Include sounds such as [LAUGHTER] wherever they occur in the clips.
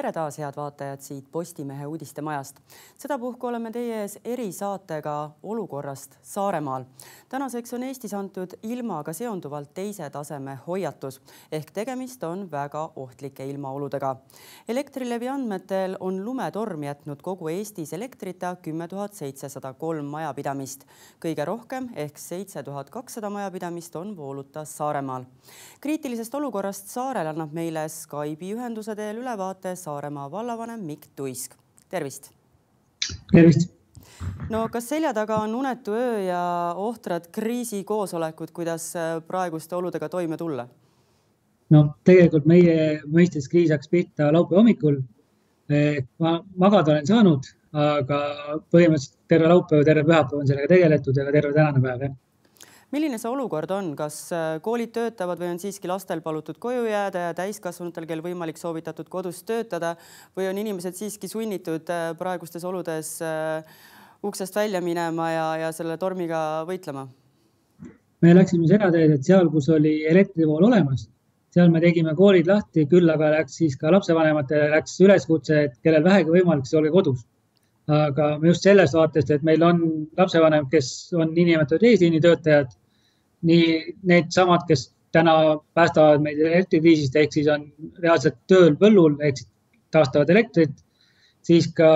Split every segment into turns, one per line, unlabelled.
tere taas, head vaatajad siit Postimehe uudistemajast. sedapuhku oleme teie ees erisaatega olukorrast Saaremaal. tänaseks on Eestis antud ilmaga seonduvalt teise taseme hoiatus ehk tegemist on väga ohtlike ilmaoludega. Elektrilevi andmetel on lumetorm jätnud kogu Eestis elektrita kümme tuhat seitsesada kolm majapidamist. kõige rohkem ehk seitse tuhat kakssada majapidamist on vooluta Saaremaal. kriitilisest olukorrast saarel annab meile Skype'i ühenduse teel ülevaate Saaremaa vallavanem Mikk Tuisk. tervist.
tervist.
no kas selja taga on unetu öö ja ohtrad kriisikoosolekud, kuidas äh, praeguste oludega toime tulla?
no tegelikult meie mõistes kriis hakkas pihta laupäeva hommikul. ma magada olen saanud, aga põhimõtteliselt terve laupäev, terve pühapäev on sellega tegeletud ja ka terve tänane päev jah
milline see olukord on, kas äh, koolid töötavad või on siiski lastel palutud koju jääda ja täiskasvanutel, kel võimalik, soovitatud kodus töötada või on inimesed siiski sunnitud äh, praegustes oludes äh, uksest välja minema ja, ja selle tormiga võitlema?
me läksime seda teed, et seal, kus oli elektrivool olemas, seal me tegime koolid lahti, küll aga läks siis ka lapsevanematele läks üleskutse, et kellel vähegi võimalik, siis olge kodus aga just sellest vaatest, et meil on lapsevanem, kes on niinimetatud eesliinitöötajad, nii needsamad, kes täna päästavad meid elektrikriisist, ehk siis on reaalselt tööl põllul, ehk siis taastavad elektrit, siis ka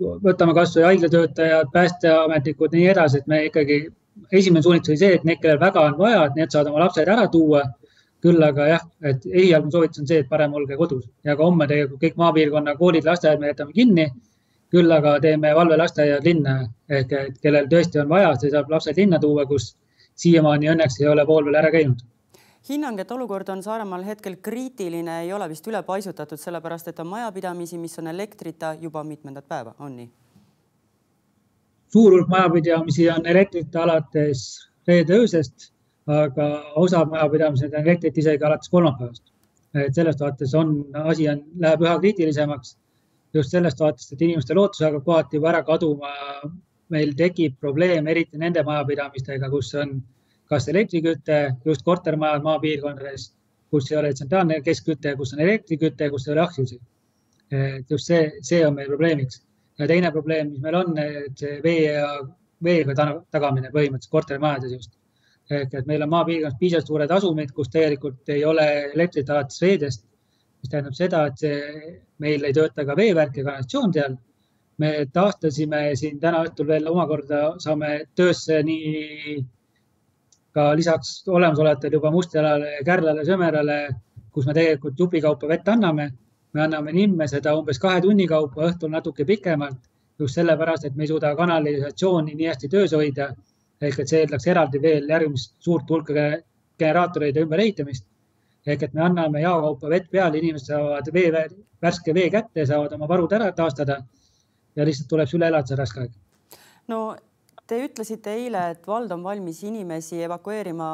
võtame kasvõi haiglatöötajad, päästeametnikud, nii edasi, et me ikkagi, esimene suunitlus oli see, et need, kellel väga on vaja, et need saavad oma lapsed ära tuua. küll aga jah, et esialgne soovitus on see, et parem olge kodus ja ka homme tegelikult kõik maapiirkonna koolid, lasteaiad me jätame kinni küll aga teeme valvelasteaiad linna ehk et kellel tõesti on vaja, see saab lapsed linna tuua, kus siiamaani õnneks ei ole pool veel ära käinud
hinnang, et olukord on Saaremaal hetkel kriitiline, ei ole vist ülepaisutatud, sellepärast et on majapidamisi, mis on elektrita juba mitmendat päeva, on nii?
suur hulk majapidamisi on elektrita alates reede öösest, aga osa majapidamisi on elektrit isegi alates kolmapäevast. et sellest vaates on, asi on, läheb üha kriitilisemaks just sellest vaatest, et inimeste lootus hakkab kohati juba ära kaduma. Meil tekib probleem eriti nende majapidamistega, kus on kas elektriküte, just kortermajad maapiirkondades, kus ei ole tsentraalne keskküte, kus on elektriküte, kus ei ole ahjusid. et just see, see on meil probleemiks. ja teine probleem, mis meil on, et see vee ja veega tagamine põhimõtteliselt kortermajades just. ehk et meil on maapiirkonnas piisavalt suured asumid, kus tegelikult ei ole elektrit alates veedest mis tähendab seda, et see, meil ei tööta ka veevärk ja kanalisatsioon seal. Me taastasime siin täna õhtul veel omakorda saame töösse nii ka lisaks olemasolevatele juba Mustjalale, Kärlale, Sömerale, kus me tegelikult jupikaupa vett anname. me anname Nimme seda umbes kahe tunni kaupa, õhtul natuke pikemalt, just sellepärast, et me ei suuda kanalisatsiooni nii hästi töös hoida. ehk et see eeldaks eraldi veel järgmist suurt hulka generaatoreid ja ümberehitamist ehk et me anname jaokaupa vett peale, inimesed saavad vee, värske vee kätte, saavad oma varud ära taastada. Ja lihtsalt tuleb see üle elada, see raske aeg.
no te ütlesite eile, et vald on valmis inimesi evakueerima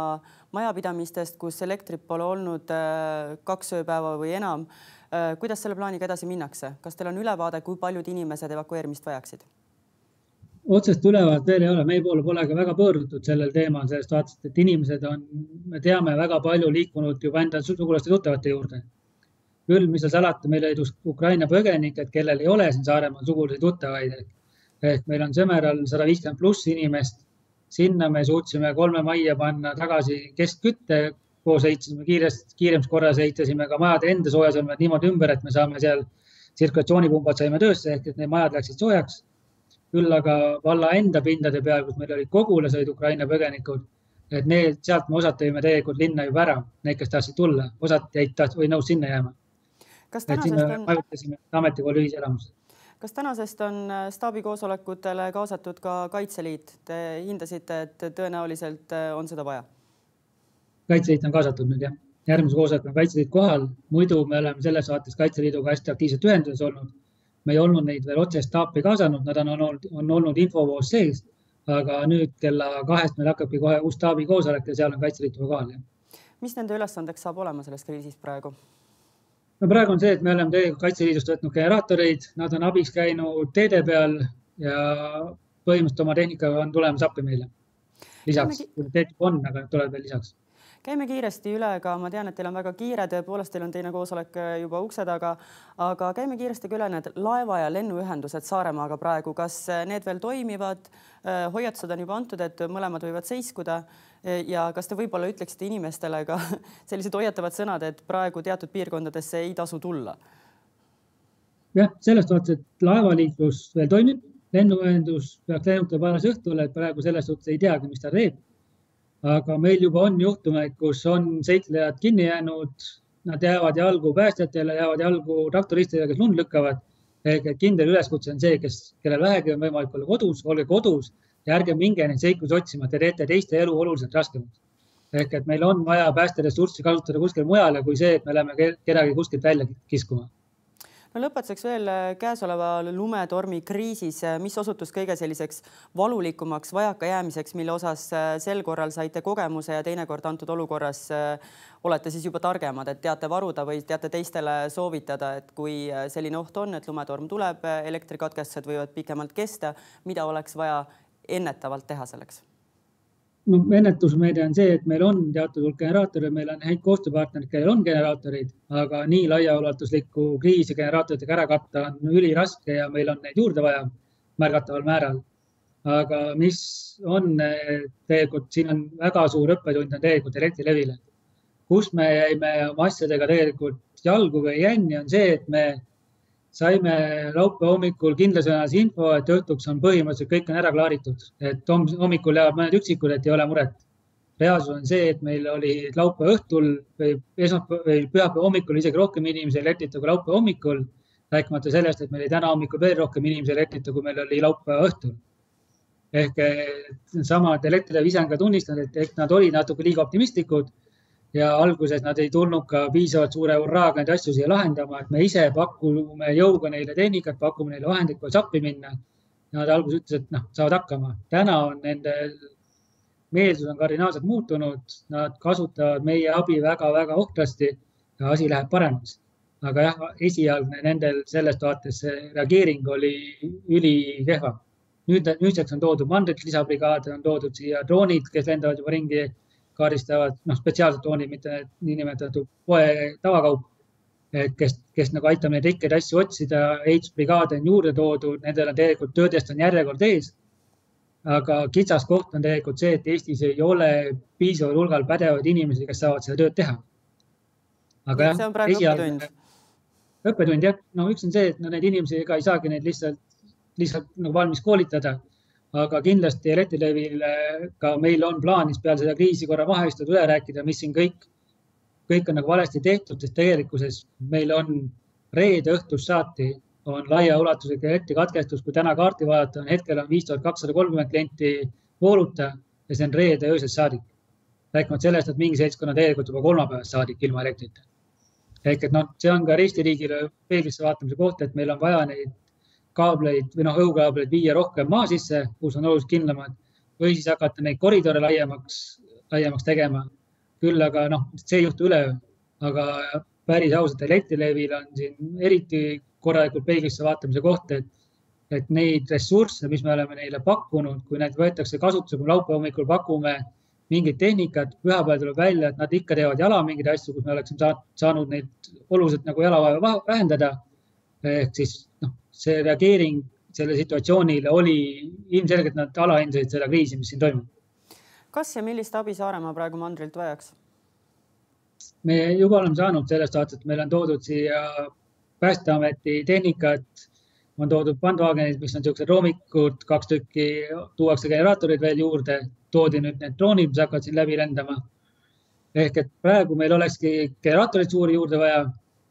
majapidamistest, kus elektrit pole olnud äh, kaks ööpäeva või enam. Äh, kuidas selle plaaniga edasi minnakse, kas teil on ülevaade, kui paljud inimesed evakueerimist vajaksid?
otsest ülevaadet veel ei ole, meie poole pole ka väga pöördutud sellel teemal, sellest vaatest, et inimesed on, me teame, väga palju liikunud juba enda sugulaste tuttavate juurde. Küll, mis seal salata, meil leidus Ukraina põgenikud, kellel ei ole siin Saaremaal sugulasi tuttavaid. ehk meil on Sõmeral sada viiskümmend pluss inimest. sinna me suutsime kolme majja panna tagasi keskkütte, koos ehitasime kiiresti, kiiremas korras ehitasime ka majade enda soojasolmed niimoodi ümber, et me saame seal tsirkulatsioonipumbad saime töösse ehk et need majad läksid soojaks küll aga valla enda pindade peal, kus meil olid kogulased Ukraina põgenikud, et need, sealt me osad tõime tegelikult linna juba ära, need, kes tahtsid tulla, osad jäid taht, või nõus sinna jääma. Siis me on... paigutasime ametikooli ühiselamusse
kas tänasest on äh, staabikoosolekutele kaasatud ka Kaitseliit? Te hindasite, et tõenäoliselt äh, on seda vaja?
kaitseliit on kaasatud nüüd jah, järgmise koosolekul on Kaitseliit kohal, muidu me oleme selles saates Kaitseliiduga hästi aktiivselt ühenduses olnud me ei olnud neid veel otse staapi kaasanud, nad on olnud, on olnud infovoos sees. aga nüüd kella kahest meil hakkabki kohe uus staabi koosolek ja seal on Kaitseliit juba kohal.
mis nende ülesandeks saab olema selles kriisis praegu?
No praegu on see, et me oleme tegelikult Kaitseliidust võtnud generaatoreid, nad on abiks käinud teede peal ja põhimõtteliselt oma tehnikaga on tulemas appi meile. lisaks, teed on, aga tuleb veel lisaks
käime kiiresti üle ka, ma tean, et teil on väga kiire, tõepoolest, teil on teine koosolek äh, juba ukse taga, aga käime kiiresti ka üle need laeva ja lennuühendused Saaremaaga praegu, kas äh, need veel toimivad? Äh, hoiatused on juba antud, et mõlemad võivad seiskuda ja kas te võib-olla ütleksite inimestele ka [LAUGHS] sellised hoiatavad sõnad, et praegu teatud piirkondadesse ei tasu tulla?
jah, selles suhtes, et laevaliiklus veel toimib, lennuühendus peaks lennutama alles õhtul, et praegu selles suhtes ei teagi, mis ta teeb aga meil juba on juhtumeid, kus on seiklejad kinni jäänud, nad jäävad jalgu päästjatele, jäävad jalgu traktoristidele, kes lund lükkavad. ehk et kindel üleskutse on see, kes, kellel vähegi on võimalik olla kodus, olge kodus ja ärge minge neid seiklusi otsima, te teete teiste elu oluliselt raskemaks. ehk et meil on vaja päästeressurssi kasutada kuskil mujal kui see, et me läheme kedagi kuskilt välja kiskuma
no lõpetuseks veel äh, käesoleva lumetormi kriisis, äh, mis osutus kõige selliseks valulikumaks vajakajäämiseks, mille osas äh, sel korral saite kogemuse ja teinekord antud olukorras olete siis juba targemad, et teate varuda või teate teistele soovitada, et kui selline oht on, et lumetorm tuleb, elektrikatkestused võivad pikemalt kesta, mida oleks vaja ennetavalt teha selleks
no ennetusmeede on see, et meil on teatud hulk generaatoreid, meil on häid koostööpartnereid, kellel on generaatoreid, aga nii laiaulatuslikku kriisi generaatoritega ära katta on üliraske ja meil on neid juurde vaja märgataval määral. aga mis on tegelikult, siin on väga suur õppetund on tegelikult Elektrilevile, kus me jäime oma asjadega tegelikult jalgu või jänni, on see, et me saime laupäeva hommikul kindlasõnalise info, et õhtuks on põhimõtteliselt kõik on ära klaaritud, et hommikul jäävad mõned üksikud, et ei ole muret. reaalsus on see, et meil oli laupäeva õhtul või esmaspäeva või pühapäeva hommikul isegi rohkem inimesi elektrita kui laupäeva hommikul. rääkimata sellest, et meil oli täna hommikul veel rohkem inimesi elektrita, kui meil oli laupäeva õhtul. ehk needsamad Elektrilevi ise on ka tunnistanud, et ehk nad olid natuke liiga optimistlikud ja alguses nad ei tulnud ka piisavalt suure hurraaga neid asju siia lahendama, et me ise pakume jõuga neile tehnikat, pakume neile vahendeid, kuidas appi minna. Nad alguses ütlesid, et noh, saavad hakkama. täna on nende meelsus on kardinaalselt muutunud, nad kasutavad meie abi väga-väga ohtrasti ja asi läheb paremaks. aga jah, esialgne nendel sellest vaates reageering oli ülikehva. nüüd, nüüdseks on toodud mandrit lisabrigaade, on toodud siia droonid, kes lendavad juba ringi kaardistavad, noh, spetsiaalsed toonid, mitte need niinimetatud poe tavakaup, kes, kes nagu aitab neid rikkeid asju otsida, ehitusbrigaade on juurde toodud, nendel on tegelikult töödest on järjekord ees. aga kitsas koht on tegelikult see, et Eestis ei ole piisaval hulgal pädevaid inimesi, kes saavad seda tööd teha.
aga jah, esialgne
õppetund jah, no üks on see, et no neid inimesi, ega ei saagi neid lihtsalt, lihtsalt nagu valmis koolitada aga kindlasti Elektrilevil ka meil on plaanis peale seda kriisi korra maha istuda, üle rääkida, mis siin kõik, kõik on nagu valesti tehtud, sest tegelikkuses meil on reede õhtust saati on laiaulatuslik elektrikatkestus, kui täna kaarti vaadata, on hetkel on viis tuhat kakssada kolmkümmend klienti vooluta ja see on reede öösest saadik. rääkimata sellest, et mingi seltskonna tegelikult juba kolmapäevast saadik ilma elektrita. ehk et noh, see on ka Eesti riigile peeglisse vaatamise koht, et meil on vaja neid kaableid või noh, õhukaableid viia rohkem maa sisse, kus on oluliselt kindlamad või siis hakata neid koridore laiemaks, laiemaks tegema. küll aga noh, see ei juhtu üleöö, aga päris ausalt Elektrilevil on siin eriti korralikult peeglisse vaatamise koht, et, et neid ressursse, mis me oleme neile pakkunud, kui need võetakse kasutusele, kui laupäeva hommikul pakume mingit tehnikat, pühapäeval tuleb välja, et nad ikka teevad jala mingeid asju, kus me oleksime saanud neid oluliselt nagu jalavaeva vähendada. ehk siis noh, see reageering selle situatsioonile oli ilmselgelt nad alahindasid seda kriisi, mis siin toimub.
kas ja millist abi Saaremaa praegu mandrilt vajaks?
me juba oleme saanud sellest saates, et meil on toodud siia Päästeameti tehnikat, on toodud bandvaagenid, mis on niisugused roomikud, kaks tükki, tuuakse generaatorid veel juurde, toodi nüüd need droonid, mis hakkavad siin läbi lendama. ehk et praegu meil olekski generaatoreid suuri juurde vaja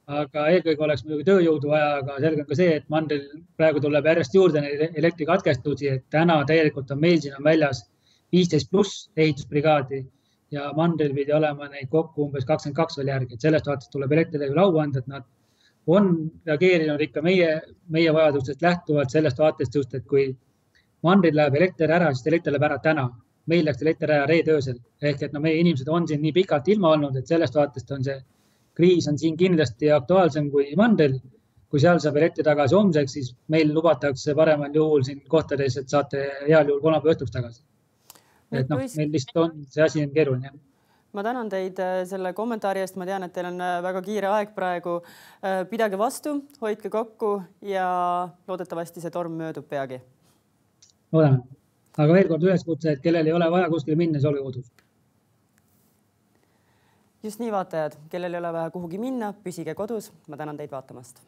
aga eelkõige oleks muidugi tööjõudu vaja, aga selge on ka see, et mandril praegu tuleb järjest juurde neid elektrikatkestusi, et täna tegelikult on meil siin on väljas viisteist pluss ehitusbrigaadi ja mandril pidi olema neid kokku umbes kakskümmend kaks veel järgi, et sellest vaatest tuleb Elektrilevile au anda, et nad on reageerinud ikka meie, meie vajadustest lähtuvalt sellest vaatest just, et kui mandril läheb elekter ära, siis elekter läheb ära täna. meil läks elekter ära reede öösel ehk et no meie inimesed on siin nii pikalt ilma olnud, et sellest vaatest on see kriis on siin kindlasti aktuaalsem kui mandril. kui seal saab elektri tagasi homseks, siis meil lubatakse paremal juhul siin kohtades, et saate heal juhul kolmapäeva õhtuks tagasi. et noh, meil lihtsalt on, see asi on keeruline
ma tänan teid äh, selle kommentaari eest, ma tean, et teil on äh, väga kiire aeg praegu. Äh, pidage vastu, hoidke kokku ja loodetavasti see torm möödub peagi.
loodame, aga veel kord üleskutse, et kellel ei ole vaja kuskile minna, siis olge kodus.
Just nii, vaatajad, kellel ei ole vaja kuhugi minna, püsige kodus. ma tänan teid vaatamast